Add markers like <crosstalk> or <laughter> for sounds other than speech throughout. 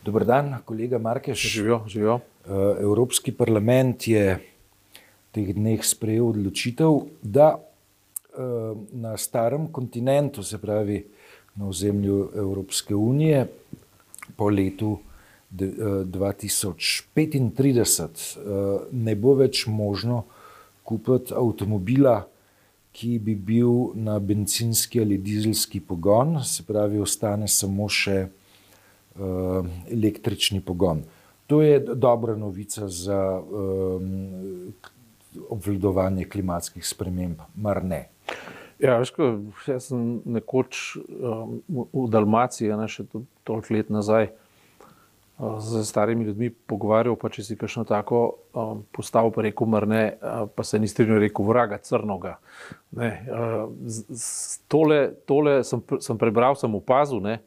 Dobr dan, kolega Markeš. Živijo, živijo. Eh, Evropski parlament je v teh dneh sprejel odločitev, da eh, na starem kontinentu, se pravi na ozemlju Evropske unije, po letu 2035 ne bo več možno kupiti avtomobila, ki bi bil na benzinski ali dizelski pogon, se pravi, ostane samo še električni pogon. To je dobra novica za um, obvladovanje klimatskih sprememb, mar ne? Ja, veš, ko, jaz sem nekoč um, v Dalmaciji, ne še to, toliko let nazaj, z starimi ljudmi pogovarjal, pa če si kakšno tako um, postavil, pa rekel, mrne, uh, pa se ni strinjal, rekel, vraga, crnoga. Ne, uh, z, z, tole tole sem, sem prebral, sem opazil. Ne,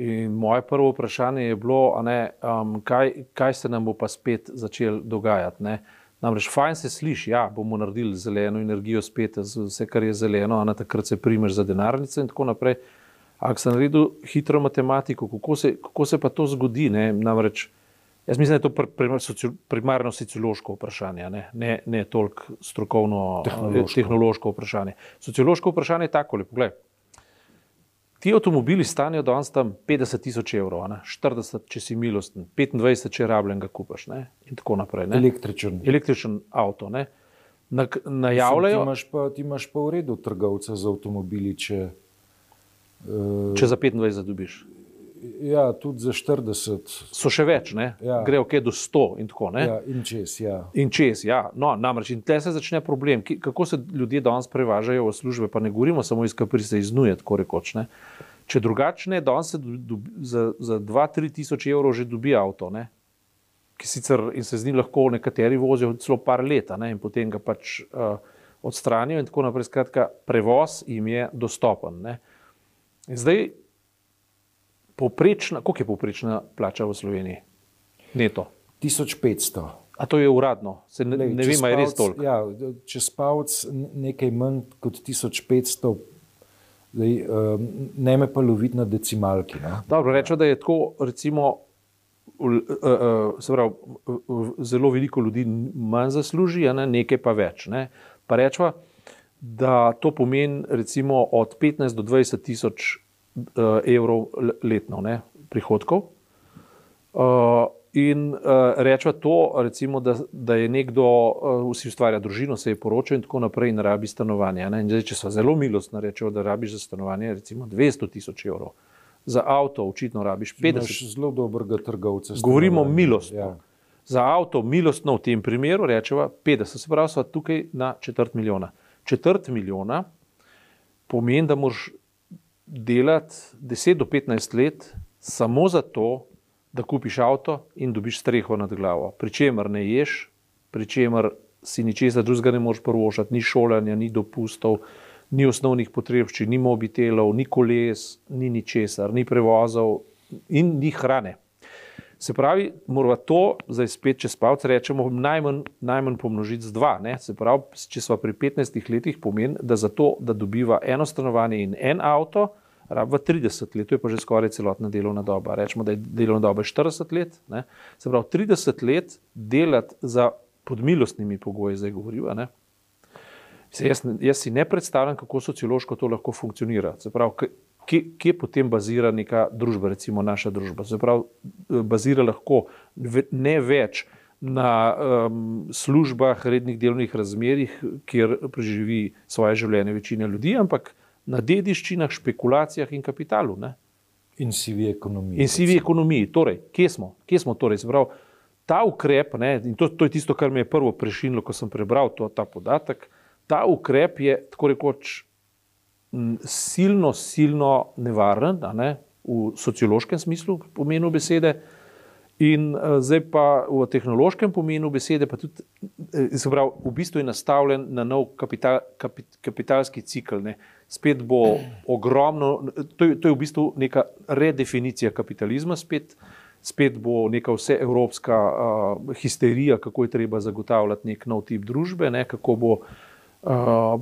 in moje prvo vprašanje je bilo, ne, um, kaj, kaj se nam bo pa spet začel dogajati. Ne. Namreč fajn se sliši, da ja, bomo naredili zeleno energijo spet, vse kar je zeleno, a na takrat se primeš za denarnice in tako naprej. Ampak sem naredil hitro matematiko, kako se, kako se pa to zgodi. Ne? Namreč, jaz mislim, da je to pr primarno sociološko vprašanje, ne, ne, ne toliko strokovno tehnološko. tehnološko vprašanje. Sociološko vprašanje je tako: poglej, ti avtomobili stanijo danes tam 50 tisoč evrov, ne? 40, če si milosten, 25, če rabljen ga kupaš. Ne? In tako naprej. Ne? Električen. Električen avto. Ne? Na, najavljajo. Ti imaš, pa, ti imaš pa v redu trgovca z avtomobili, če Uh, Če za 25 dobiš. Ja, tudi za 40. So še več, ja. grejo kaj do 100 in tako naprej. Ja, in čez. Ja. In čez, ja. No, namreč, in tle se začne problem, ki, kako se ljudje danes prevažajo v službe, pa ne govorimo samo iz kapri se iznuje, tako rekoč. Ne? Če drugačne, danes se do, do, za, za 2-3 tisoč evrov že dobi avto, ne? ki sicer in se z njim lahko nekateri vozijo celo par leta ne? in potem ga pač uh, odstranijo in tako naprej. Skratka, prevoz jim je dostopen. Ne? In zdaj, poprečna, koliko je poprečna plača v Sloveniji? Neto. 1500. A to je uradno, se ne, Lej, ne vem, ali je res toliko. Ja, če spavc nekaj manj kot 1500, zdaj, um, ne me pa loviti na decimalki. Ne? Dobro, rečemo, da je tako, recimo, uh, uh, pravi, uh, zelo veliko ljudi manj zasluži, ne, nekaj pa več. Ne? Pa rečemo, da to pomeni recimo od 15 do 20 tisoč evrov letno ne, prihodkov. Uh, in uh, reče to, recimo, da, da je nekdo, uh, vsi ustvarja družino, se je poročil in tako naprej, in rabi stanovanje. Zdaj, če so zelo milostni, rečejo, da rabiš za stanovanje recimo 200 tisoč evrov. Za avto, očitno, rabiš 50 tisoč. Zelo dobrega trgovca. Govorimo milostno. Ja. Za avto, milostno v tem primeru, rečemo 50, se pravi, so tukaj na četrt milijona četrt milijona, pomeni, da moraš delati 10 do 15 let samo zato, da kupiš avto in dobiš streho nad glavo. Pričemer ne ješ, pričemer si ničesar drugega ne moreš prvošati, ni šolanja, ni dopustov, ni osnovnih potrebščin, ni mobitelov, ni koles, ni ničesar, ni prevozov in ni hrane. Se pravi, moramo to zdaj spet čez palce rečemo, najmanj, najmanj pomnožiti z dva. Ne? Se pravi, če smo pri 15 letih, pomeni, da za to, da dobiva eno stanovanje in en avto, rabi 30 let, to je pa že skoraj celotna delovna doba. Rečemo, da je delovna doba 40 let. Ne? Se pravi, 30 let delati za podmilostnimi pogoji, zdaj govorijo. Jaz, jaz si ne predstavljam, kako sociološko to lahko funkcionira. Se pravi, kje, kje potem bazira neka družba, recimo naša družba. Zaprav, bazira lahko ne več na um, službah, rednih delovnih razmerah, kjer preživi svoje življenje večina ljudi, ampak na dediščinah, špekulacijah in kapitalu. Ne? In sivi ekonomiji. In sivi ekonomiji. Torej, kje smo? Kje smo torej? Zaprav, ta ukrep, ne, in to, to je tisto, kar me je prvo prešinilo, ko sem prebral to, ta podatek, ta ukrep je tako rekoč silno, silno nevaren, ne, v sociološkem smislu, pomenu besede, in uh, zdaj pa v tehnološkem pomenu besede, pa tudi, eh, pravi, v bistvu je nastavljen na nov kapital, kapit, kapitalski cikl. Ne. Spet bo ogromno, to je, to je v bistvu neka redefinicija kapitalizma, spet, spet bo neka vseevropska uh, histerija, kako je treba zagotavljati nek nov tip družbe, ne, kako bo uh,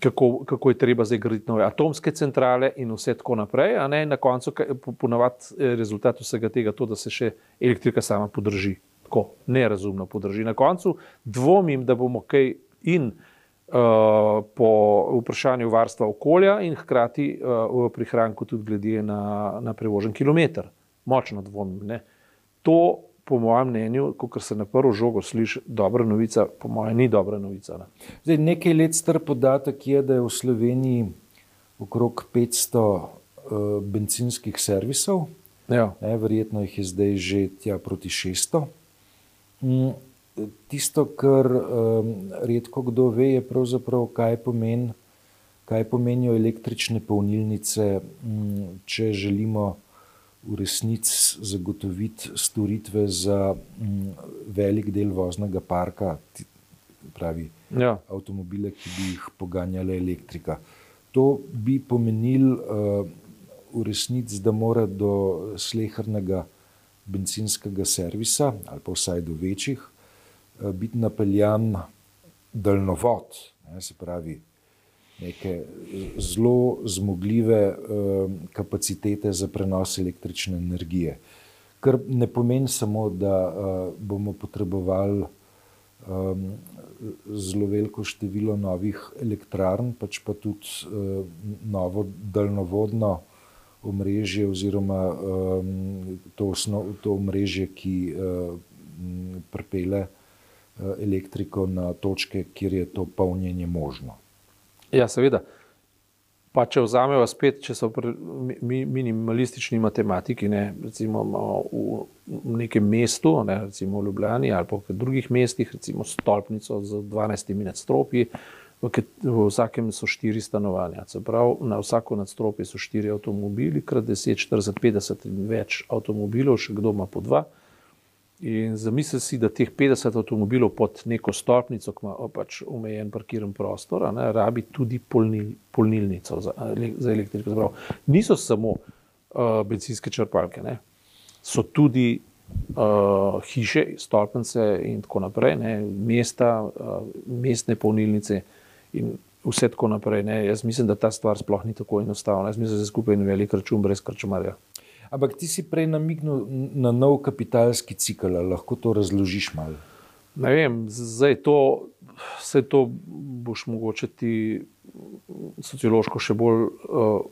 kako, kako je treba zdaj graditi nove atomske centrale in vse tako naprej. Na koncu je rezultat vsega tega to, da se še elektrika sama podrži. Tako nerazumno podrži. Na koncu dvomim, da bomo kaj in uh, po vprašanju varstva okolja in hkrati uh, v prihranku tudi glede na, na prevožen kilometr. Močno dvomim. Ne? To po mojem mnenju, kot se na prvo žogo sliši, dobra novica, po mojem, ni dobra novica. Ne. Zdaj, nekaj let star podatek je, da je v Sloveniji okrog 500 uh, eh, benzinskih servisov, ja. ne, verjetno jih je zdaj že tja proti 600. Mm, tisto, kar um, redko kdo ve, je pravzaprav, kaj, pomen, kaj pomenijo električne polnilnice, um, če želimo v resnici zagotoviti storitve za m, mm, velik del voznega parka, pravi ja. avtomobile, ki bi jih poganjala elektrika. To bi pomenilo uh, v resnici, da mora do slehrnega benzinskega servisa, ali pa vsaj do večjih, uh, biti napeljan daljnovod, ne, se pravi neke zelo zmogljive uh, kapacitete za prenos električne energije. Kar ne pomeni samo, da uh, bomo potrebovali um, zelo veliko število novih elektrarn, pač pa tudi uh, novo daljnovodno omrežje, oziroma um, to, osnov, to omrežje, ki pripele uh, elektriko na točke, kjer je to polnjenje možno. Ja, seveda. Pa če vzamemo spet, če so mi, minimalistični matematiki, ne, recimo v nekem mestu, ne, recimo v Ljubljani ali pa v drugih mestih, recimo stolpnico z 12 nadstropji, v, v vsakem so štiri stanovanja. Se pravi, na vsako nadstropje so štiri avtomobili, krat 10, 40, 50 in več avtomobilov, še kdo ima po dva. In zamisli si, da teh 50 avtomobilov pod neko stopnico, ki ima pač omejen parkiran prostor, ne, rabi tudi polnil, polnilnico za, za elektriko. Zapravo. Niso samo uh, benzinske črpalke, ne. so tudi uh, hiše, stolpnice in tako naprej, ne, mesta, uh, mestne polnilnice in vse tako naprej. Ne. Jaz mislim, da ta stvar sploh ni tako enostavna. Jaz mislim, da je skupaj en velik račun brez krčmarja. Ampak ti si prej namignil na nov kapitalski cikl, lahko to razložiš malo. Ne vem, zdaj to, vse to boš mogoče ti sociološko še bolj, uh,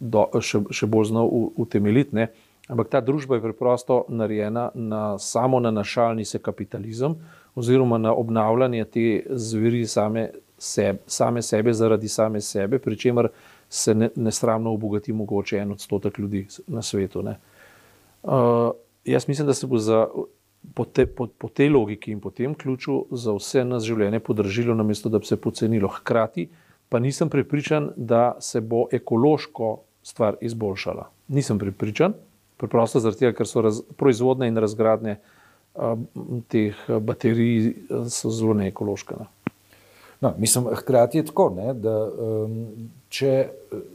do, še, še bolj znal utemeljiti. Ampak ta družba je preprosto narejena na samo nanašalni se kapitalizem, oziroma na obnavljanje te zveri same, seb, same sebe zaradi same sebe, pri čemer se nesramno obogati mogoče en odstotek ljudi na svetu. Uh, jaz mislim, da se bo za, po, te, po, po tej logiki in po tem ključu za vse nas življenje podražilo, namesto da bi se pocenilo. Hkrati pa nisem prepričan, da se bo ekološko stvar izboljšala. Nisem prepričan, preprosto zaradi tega, ker so raz, proizvodne in razgradne uh, teh baterij zelo neekološke. Ne. No, mislim, hkrati je tako, ne, da um, če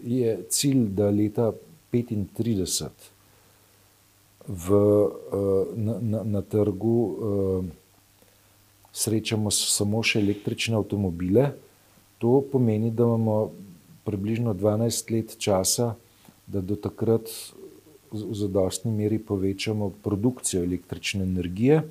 je cilj, da leta 35 v, uh, na, na, na trgu uh, srečamo samo še električne avtomobile, to pomeni, da imamo približno 12 let časa, da do takrat v zadostni meri povečamo produkcijo električne energije.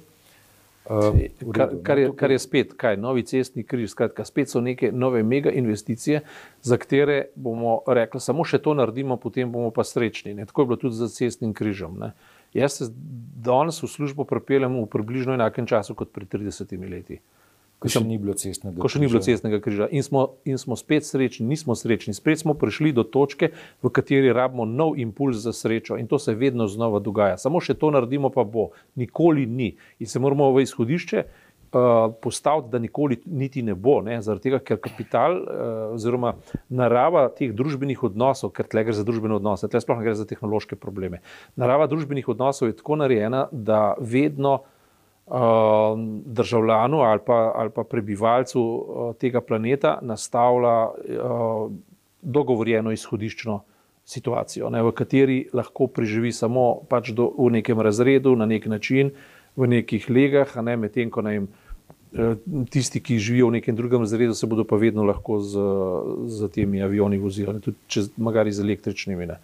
Uh, kar, kar, je, kar je spet, kaj, novi cestni križ, skratka, spet so neke nove mega investicije, za katere bomo rekli, samo še to naredimo, potem bomo pa srečni. Ne? Tako je bilo tudi za cestnim križom. Ne? Jaz se danes v službo pripeljem v približno enakem času kot pred 30 leti. Ko še ni bilo cestnega križa. Ko še ni bilo cestnega križa. In smo, in smo spet srečni, nismo srečni. Spet smo prišli do točke, v kateri rabimo nov impuls za srečo. In to se vedno znova dogaja. Samo še to naredimo, pa bo. Nikoli ni. In se moramo v izhodišče uh, postaviti, da nikoli niti ne bo. Ne? Zaradi tega, ker kapital uh, oziroma narava teh družbenih odnosov, ker tle gre za družbene odnose, tle sploh ne gre za tehnološke probleme. Narava družbenih odnosov je tako narejena, da vedno. Um, državljanu ali pa, ali pa prebivalcu uh, tega planeta nastavlja uh, dogovorjeno izhodiščno situacijo, ne, v kateri lahko preživi samo pač do, v nekem razredu, na nek način, v nekih legah, ne, medtem ko jim tisti, ki živijo v nekem drugem razredu, se bodo pa vedno lahko z, z temi avioni vozili, tudi če magari z električnimi. Ne.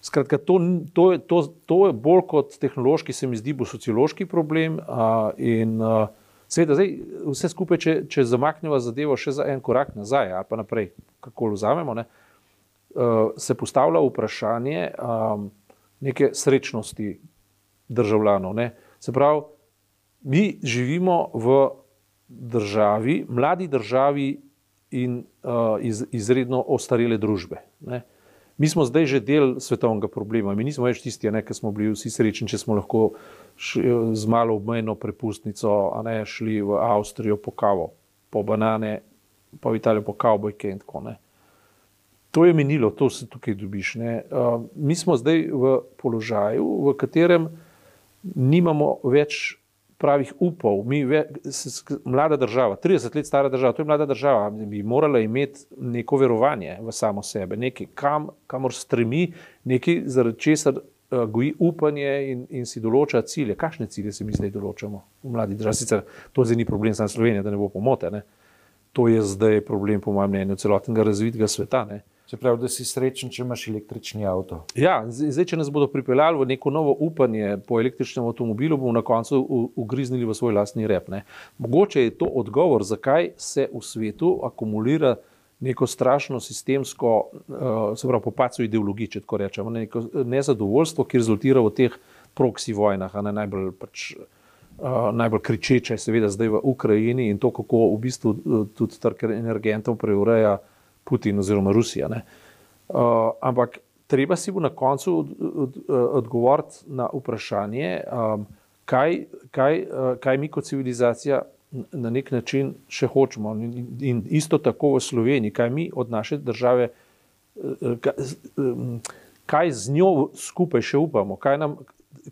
Skratka, to, to, to, to je bolj kot tehnološki, se mi zdi, bo sociološki problem. A, in a, seveda, zdaj, vse skupaj, če, če zamaknemo zadevo še za en korak nazaj, ali pa naprej, kako vzamemo, ne, a, se postavlja vprašanje a, neke srečnosti državljanov. Ne. Se pravi, mi živimo v državi, mladi državi in a, iz, izredno ostarele družbe. Ne. Mi smo zdaj že del svetovnega problema, mi nismo več tisti, ki smo bili vsi srečni, če smo lahko z malo obmejno prepustnico ne, šli v Avstrijo po kavo, po banane, pa v Italijo po kavbojke in tako naprej. To je minilo, to se tukaj dobiš. Uh, mi smo zdaj v položaju, v katerem nimamo več pravih upov. Mi, mlada država, 30 let stara država, to je mlada država, bi morala imeti neko verovanje v samo sebe, nekaj, kam, kamor stremi, nekaj, zaradi česar uh, goji upanje in, in si določa cilje. Kakšne cilje si mi zdaj določamo v mladi državi? Sicer to zdaj ni problem samo Slovenije, da ne bo pomote. Ne? To je zdaj problem, po mojem mnenju, celotnega razvitega sveta. Ne? Se pravi, da si srečen, če imaš električni avto. Ja, zdaj, če nas bodo pripeljali v neko novo upanje po električnem avtomobilu, bomo na koncu ugriznili v svoj lastni rep. Ne. Mogoče je to odgovor, zakaj se v svetu akumulira neko strašno sistemsko, uh, se pravi, popaco ideologij, če tako rečemo, neko nezadovoljstvo, ki rezultira v teh proksi vojnah, ne najbolj pač. Uh, najbolj kričeče je seveda zdaj v Ukrajini in to, kako v bistvu tudi trg energentov preureja uh, Putin oziroma Rusija. Uh, ampak treba si bo na koncu od, od, od, odgovoriti na vprašanje, um, kaj, kaj, uh, kaj mi kot civilizacija na nek način še hočemo. In, in isto tako v Sloveniji, kaj mi od naše države, uh, kaj, um, kaj z njo skupaj še upamo, kaj nam.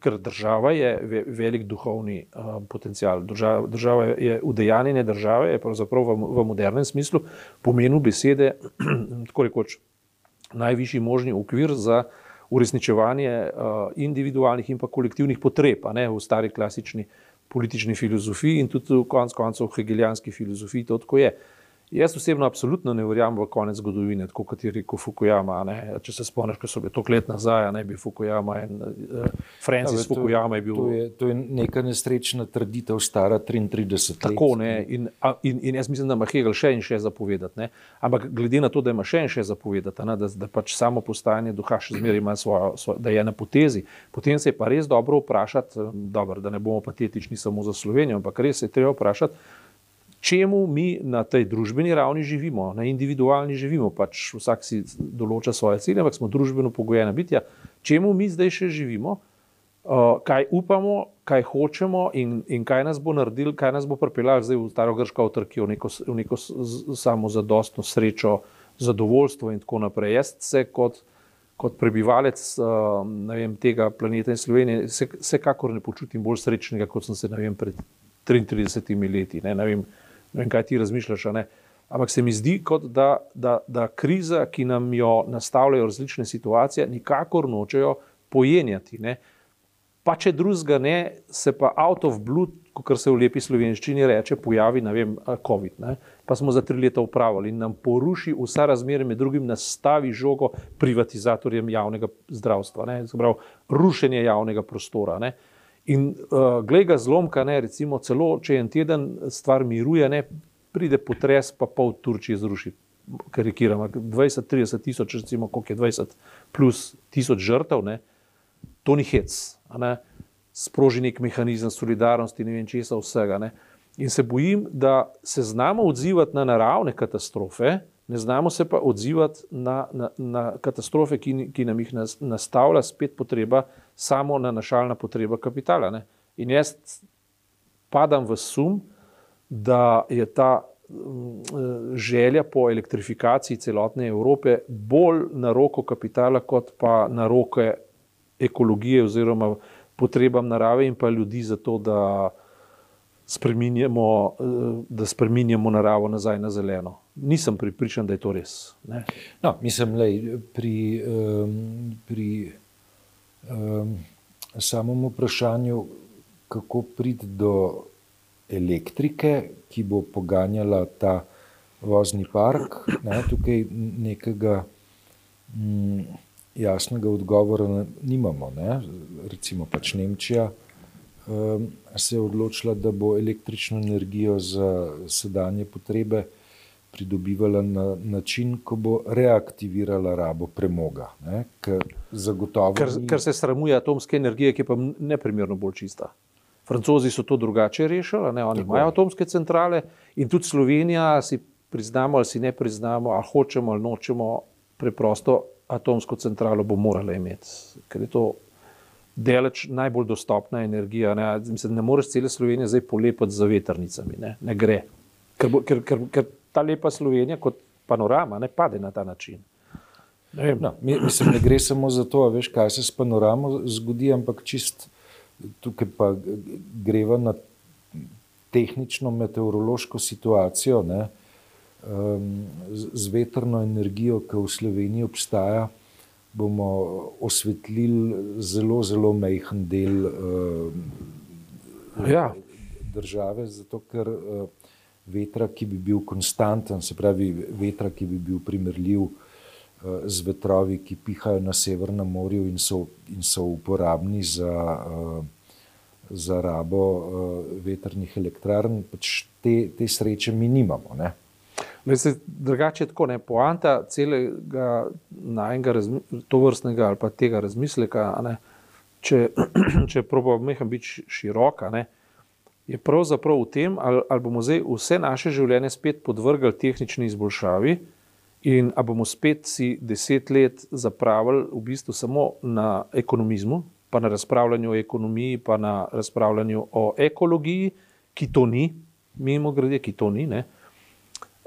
Ker država je velik duhovni uh, potencial. Država, država je udejanjenje države, je pravzaprav v, v modernem smislu pomenu besede, <clears throat> tako rekoč, najvišji možni okvir za uresničevanje uh, individualnih in pa kolektivnih potreb, ne v stari klasični politični filozofiji in tudi v konc koncev hegelijanski filozofiji to tako je. Uh, Jaz osebno absolutno ne verjamem v konec zgodovine, tako kot je rekel Fukuyama. Ne? Če se spomniš, ko so bili toliko let nazaj, ne bi Fukuyama in uh, Francis ja, Fukuyama je bil. To je, to je neka nesrečna trditev, stara 33 let. Tako ne. In, in, in jaz mislim, da ima Hegel še in še zapovedati. Ne? Ampak glede na to, da ima še in še zapovedati, ne? da, da pač samo postajanje duha še zmeraj ima svojo, svojo, da je na potezi, potem se je pa res dobro vprašati, eh, dobro, da ne bomo patetični samo za Slovenijo, ampak res se je treba vprašati čemu mi na tej družbeni ravni živimo, na individualni živimo, pač vsak si določa svoje cilje, ampak smo družbeno pogojena bitja. Čemu mi zdaj še živimo, uh, kaj upamo, kaj hočemo in, in kaj nas bo naredil, kaj nas bo pripeljal zdaj v staro grško avtarkijo, v neko, v neko samozadostno srečo, zadovoljstvo in tako naprej. Jaz se kot, kot prebivalec uh, vem, tega planeta in Slovenije vsekakor ne počutim bolj srečnega, kot sem se vem, pred 33 leti. Ne, ne vem, ne vem, kaj ti razmišljaš. Ampak se mi zdi, da, da, da kriza, ki nam jo nastavljajo različne situacije, nikakor nočejo pojenjati. Ne. Pa če drugega ne, se pa out of blood, kot se v lepi slovenščini reče, pojavi, vem, COVID. Ne. Pa smo za tri leta upravili in nam poruši vsa razmerja, med drugim nastavi žogo privatizatorjem javnega zdravstva, ne. Zabrav, rušenje javnega prostora. Ne. In uh, glej ga zlomka, ne, recimo, celo če en teden stvar miruje, ne, pride potres, pa pol Turčije zruši. Karikiramo, 20-30 tisoč, recimo, koliko je 20 plus tisoč žrtev, ne, to ni hec. Ne, sproži nek mehanizem solidarnosti, ne vem česa vsega. Ne. In se bojim, da se znamo odzivati na naravne katastrofe, ne znamo se pa odzivati na, na, na katastrofe, ki, ki nam jih nastavlja spet potreba samo nanašalna potreba kapitala. Ne? In jaz padam v sum, da je ta mm, želja po elektrifikaciji celotne Evrope bolj na roko kapitala, kot pa na roke ekologije oziroma potrebam narave in pa ljudi za to, da spreminjamo, da spreminjamo naravo nazaj na zeleno. Nisem pripričan, da je to res. No, mislim, lej, pri, um, pri um, samem vprašanju, kako priti do elektrike, ki bo poganjala ta vozni park. Ne, tukaj nekega mm, jasnega odgovora nimamo. Ne. Recimo pač Nemčija um, se je odločila, da bo električno energijo za sedanje potrebe pridobivala na način, ko bo reaktivirala rabo premoga. Ne, ker, ker, ni... ker se sramuje atomske energije, ki je pa neprimerno bolj čista. Francozi so to drugače rešili, ne? oni Tako. imajo atomske centrale in tudi Slovenija, si priznamo ali si ne priznamo, ali hočemo ali nočemo, preprosto atomsko centralo bo morala imeti, ker je to deleč najbolj dostopna energija. Ne, Mislim, ne moreš cele Slovenije zdaj polepiti z veternicami, ne, ne gre. Ker, bo, ker, ker, ker ta lepa Slovenija kot panorama ne pade na ta način. Ne, no, mislim, ne gre samo za to, veš, kaj se s panoramo zgodi, ampak čist tukaj pa greva na tehnično meteorološko situacijo. Ne, um, z, z vetrno energijo, ki v Sloveniji obstaja, bomo osvetlili zelo, zelo majhen del uh, ja. države, zato ker uh, vetra, ki bi bil konstanten, se pravi vetra, ki bi bil primerljiv uh, z vetrovi, ki pihajo na Severnem morju in so, in so uporabni za, uh, za rabo uh, vetrnih elektrarn, pač te, te sreče mi nimamo. Ne? Se, drugače je tako, ne, poanta celega najmenjega to vrstnega ali pa tega razmisleka, ne, če, <clears throat> če probamo meham biti široka, ne, je pravzaprav v tem, ali, ali bomo zdaj vse naše življenje spet podvrgali tehnični izboljšavi in ali bomo spet si deset let zapravili v bistvu samo na ekonomizmu, pa na razpravljanju o ekonomiji, pa na razpravljanju o ekologiji, ki to ni, mimo grede, ki to ni. Ne,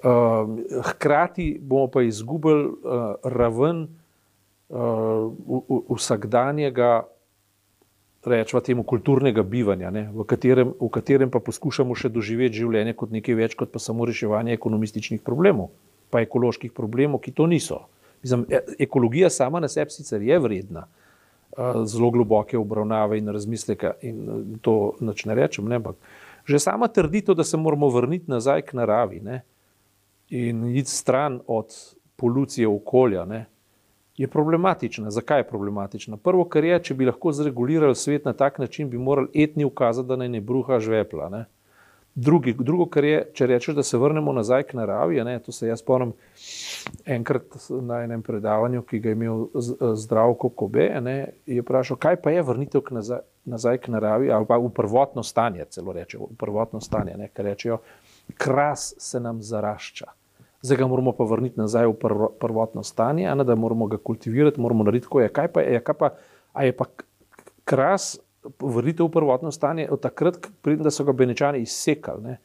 Uh, hkrati bomo pa izgubili uh, raven uh, vsakdanjega, rečemo temu, kulturnega bivanja, v katerem, v katerem pa poskušamo še doživeti življenje kot nekaj več, kot pa samo reševanje ekonomističnih problemov, pa ekoloških problemov, ki to niso. Mislim, e, ekologija sama na sebi sicer je vredna zelo globoke obravnave in razmisleka, in to ne rečem, ne, ampak že sama trditev, da se moramo vrniti nazaj k naravi. Ne, in iti stran od polucije okolja, ne, je problematična. Zakaj je problematična? Prvo, kar je, če bi lahko zregulirali svet na tak način, bi morali etni ukazati, da naj ne bruha žvepla. Ne. Drugi, drugo, kar je, če rečeš, da se vrnemo nazaj k naravi, ne, to se jaz spomnim enkrat na enem predavanju, ki ga je imel zdravko Kobe, ne, je vprašal, kaj pa je vrnitev k nazaj, nazaj k naravi, ali pa v prvotno stanje, celo rečejo, v prvotno stanje, ne, ker rečejo, kras se nam zarašča zdaj ga moramo pa vrniti nazaj v prvo, prvotno stanje, ne, da moramo ga kultivirati, moramo narediti tako. Je. Kaj pa je, kaj pa, je pa kras vrniti v prvotno stanje od takrat, pridem, da so ga benečani izsekali?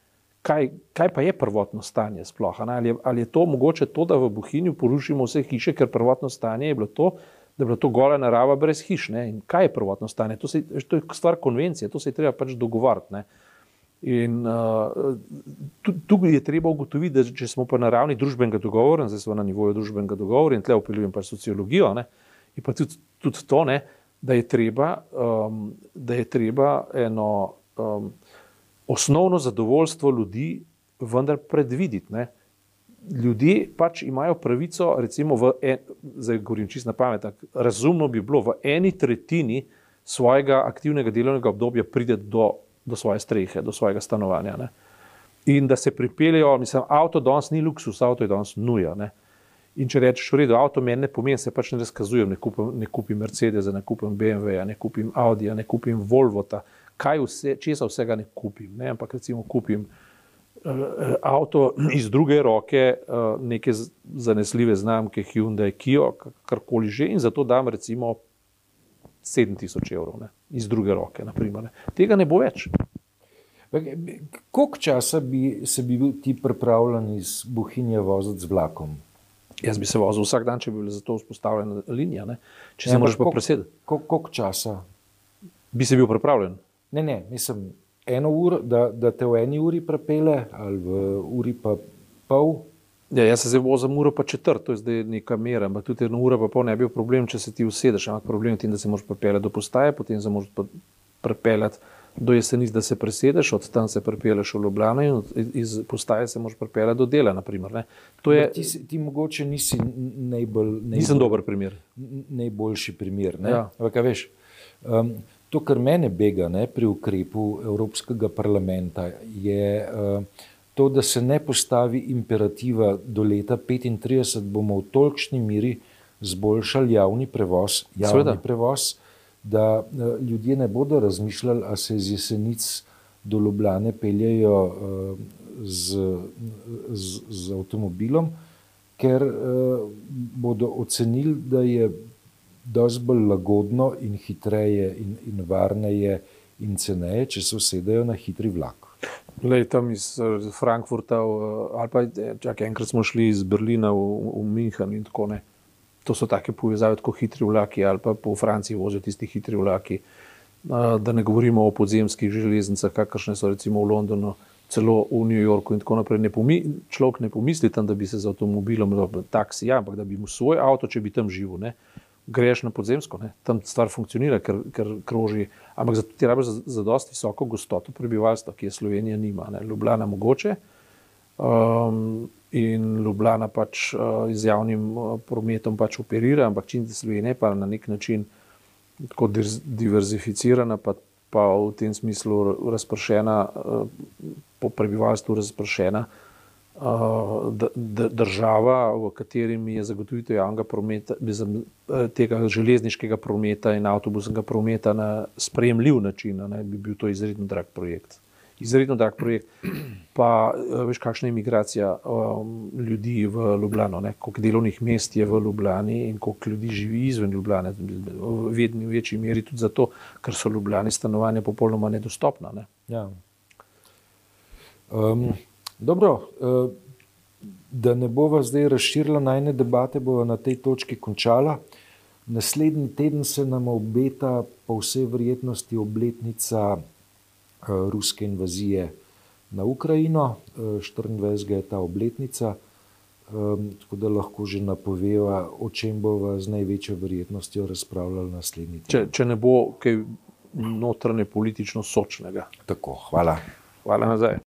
Kaj, kaj pa je prvotno stanje sploh? Ali, ali je to mogoče to, da v Bohinju porušimo vse hiše, ker prvotno stanje je bilo to, da je bila to gola narava brez hiš. Ne? In kaj je prvotno stanje? To, se, to je stvar konvencije, to se je treba pač dogovarjati. In uh, tu je treba ugotoviti, da če smo pa na ravni družbenega dogovora, zdaj smo na nivoju družbenega dogovora in tle upeljujem pa sociologijo, ne, in pa tudi, tudi to, ne, da, je treba, um, da je treba eno um, osnovno zadovoljstvo ljudi vendar predvideti. Ne. Ljudje pač imajo pravico, recimo, en, zdaj govorim čisto na pamet, razumno bi bilo v eni tretjini svojega aktivnega delovnega obdobja prideti do do svoje strehe, do svojega stanovanja. Ne. In da se pripeljejo, mislim, avto danes ni luksus, avto je danes nuja. Ne. In če rečeš, v redu, avto meni ne pomeni, se pač ne razkazujem, ne kupim, ne kupim Mercedes, ne kupim BMW, ne kupim Audi, ne kupim Volvo, kaj vse, česa vsega ne kupim. Ne. Ampak recimo kupim uh, avto iz druge roke, uh, neke zanesljive znamke Hyundai, Kia, karkoli že, in zato dam recimo 7000 evrov ne, iz druge roke. Naprimer, ne. Tega ne bo več. Koliko časa bi se bi bil ti pripravljen iz Bohinja voziti z vlakom? Jaz bi se vozil vsak dan, če bi bila za to vzpostavljena linija. Ne. Če se moraš pa presedeti. Koliko časa? Bi se bil pripravljen? Ne, ne, mislim, eno uro, da, da te v eni uri prepele, ali v uri pa pol. Ja, jaz se zdaj vozim uro pa četrt, to je zdaj neka mera, ampak tudi eno uro pa pol ne bi bil problem, če se ti usedeš, ampak problem je tem, da se moraš pripeljati do postaje, potem se moraš pripeljati do jeseni, da se presedeš, od tam se pripelješ v Ljubljano in iz postaje se moraš pripeljati do dela. Naprimer, je, ti, ti mogoče nisi najbolj, najbolj, nisem dober primer. Najboljši primer. Ja. Ampak, veš, um, to, kar mene bega ne, pri ukrepu Evropskega parlamenta, je uh, to, da se ne postavi imperativa do leta 2035, bomo v tolikšni miri zboljšali javni prevoz. Javni prevoz da eh, ljudje ne bodo razmišljali, ali se iz jesenic do Ljubljane peljejo eh, z, z, z avtomobilom, ker eh, bodo ocenili, da je dosti bolj lagodno in hitreje in, in varneje in ceneje, če se usedejo na hitri vlak. Lej, tam iz Frankfurta, ali pa čakaj, enkrat smo šli iz Berlina v, v München in tako naprej to so take povezave, kot hitri vlaki ali pa po Franciji vozijo tisti hitri vlaki. Da ne govorimo o podzemskih železnicah, kakršne so recimo v Londonu, celo v New Yorku in tako naprej. Ne pomi, človek ne pomisli tam, da bi se z avtomobilom, taksi, ja, ampak da bi mu svoj avto, če bi tam živel, ne, greš na podzemsko, ne, tam stvar funkcionira, ker, ker kroži. Ampak zato ti rabiš za, za dosti visoko gostoto prebivalstva, ki je Slovenija nima, ne, Ljubljana mogoče. Um, in Ljubljana pač uh, z javnim uh, prometom pač operira, ampak čim Slovenija je pa na nek način tako diverzificirana, pa, pa v tem smislu razpršena, uh, po prebivalstvu razpršena uh, država, v kateri je zagotovitev javnega prometa, tega železniškega prometa in avtobusnega prometa na sprejemljiv način, ne, bi bil to izredno drag projekt izredno drag projekt. Pa eh, veš, kakšna je imigracija um, ljudi v Ljubljano, koliko delovnih mest je v Ljubljani in koliko ljudi živi izven Ljubljane, v vedni večji meri tudi zato, ker so Ljubljani stanovanja popolnoma nedostopna. Ne? Ja. Um, dobro, uh, da ne bova zdaj razširila najne debate, bova na tej točki končala. Naslednji teden se nam obeta po vsej verjetnosti obletnica Eh, ruske invazije na Ukrajino. 24. Eh, je ta obletnica, tako da lahko že napoveva, o čem bo z največjo verjetnostjo razpravljali naslednji teden. Če, če ne bo kaj notranje politično sočnega. Tako, hvala. Hvala nazaj.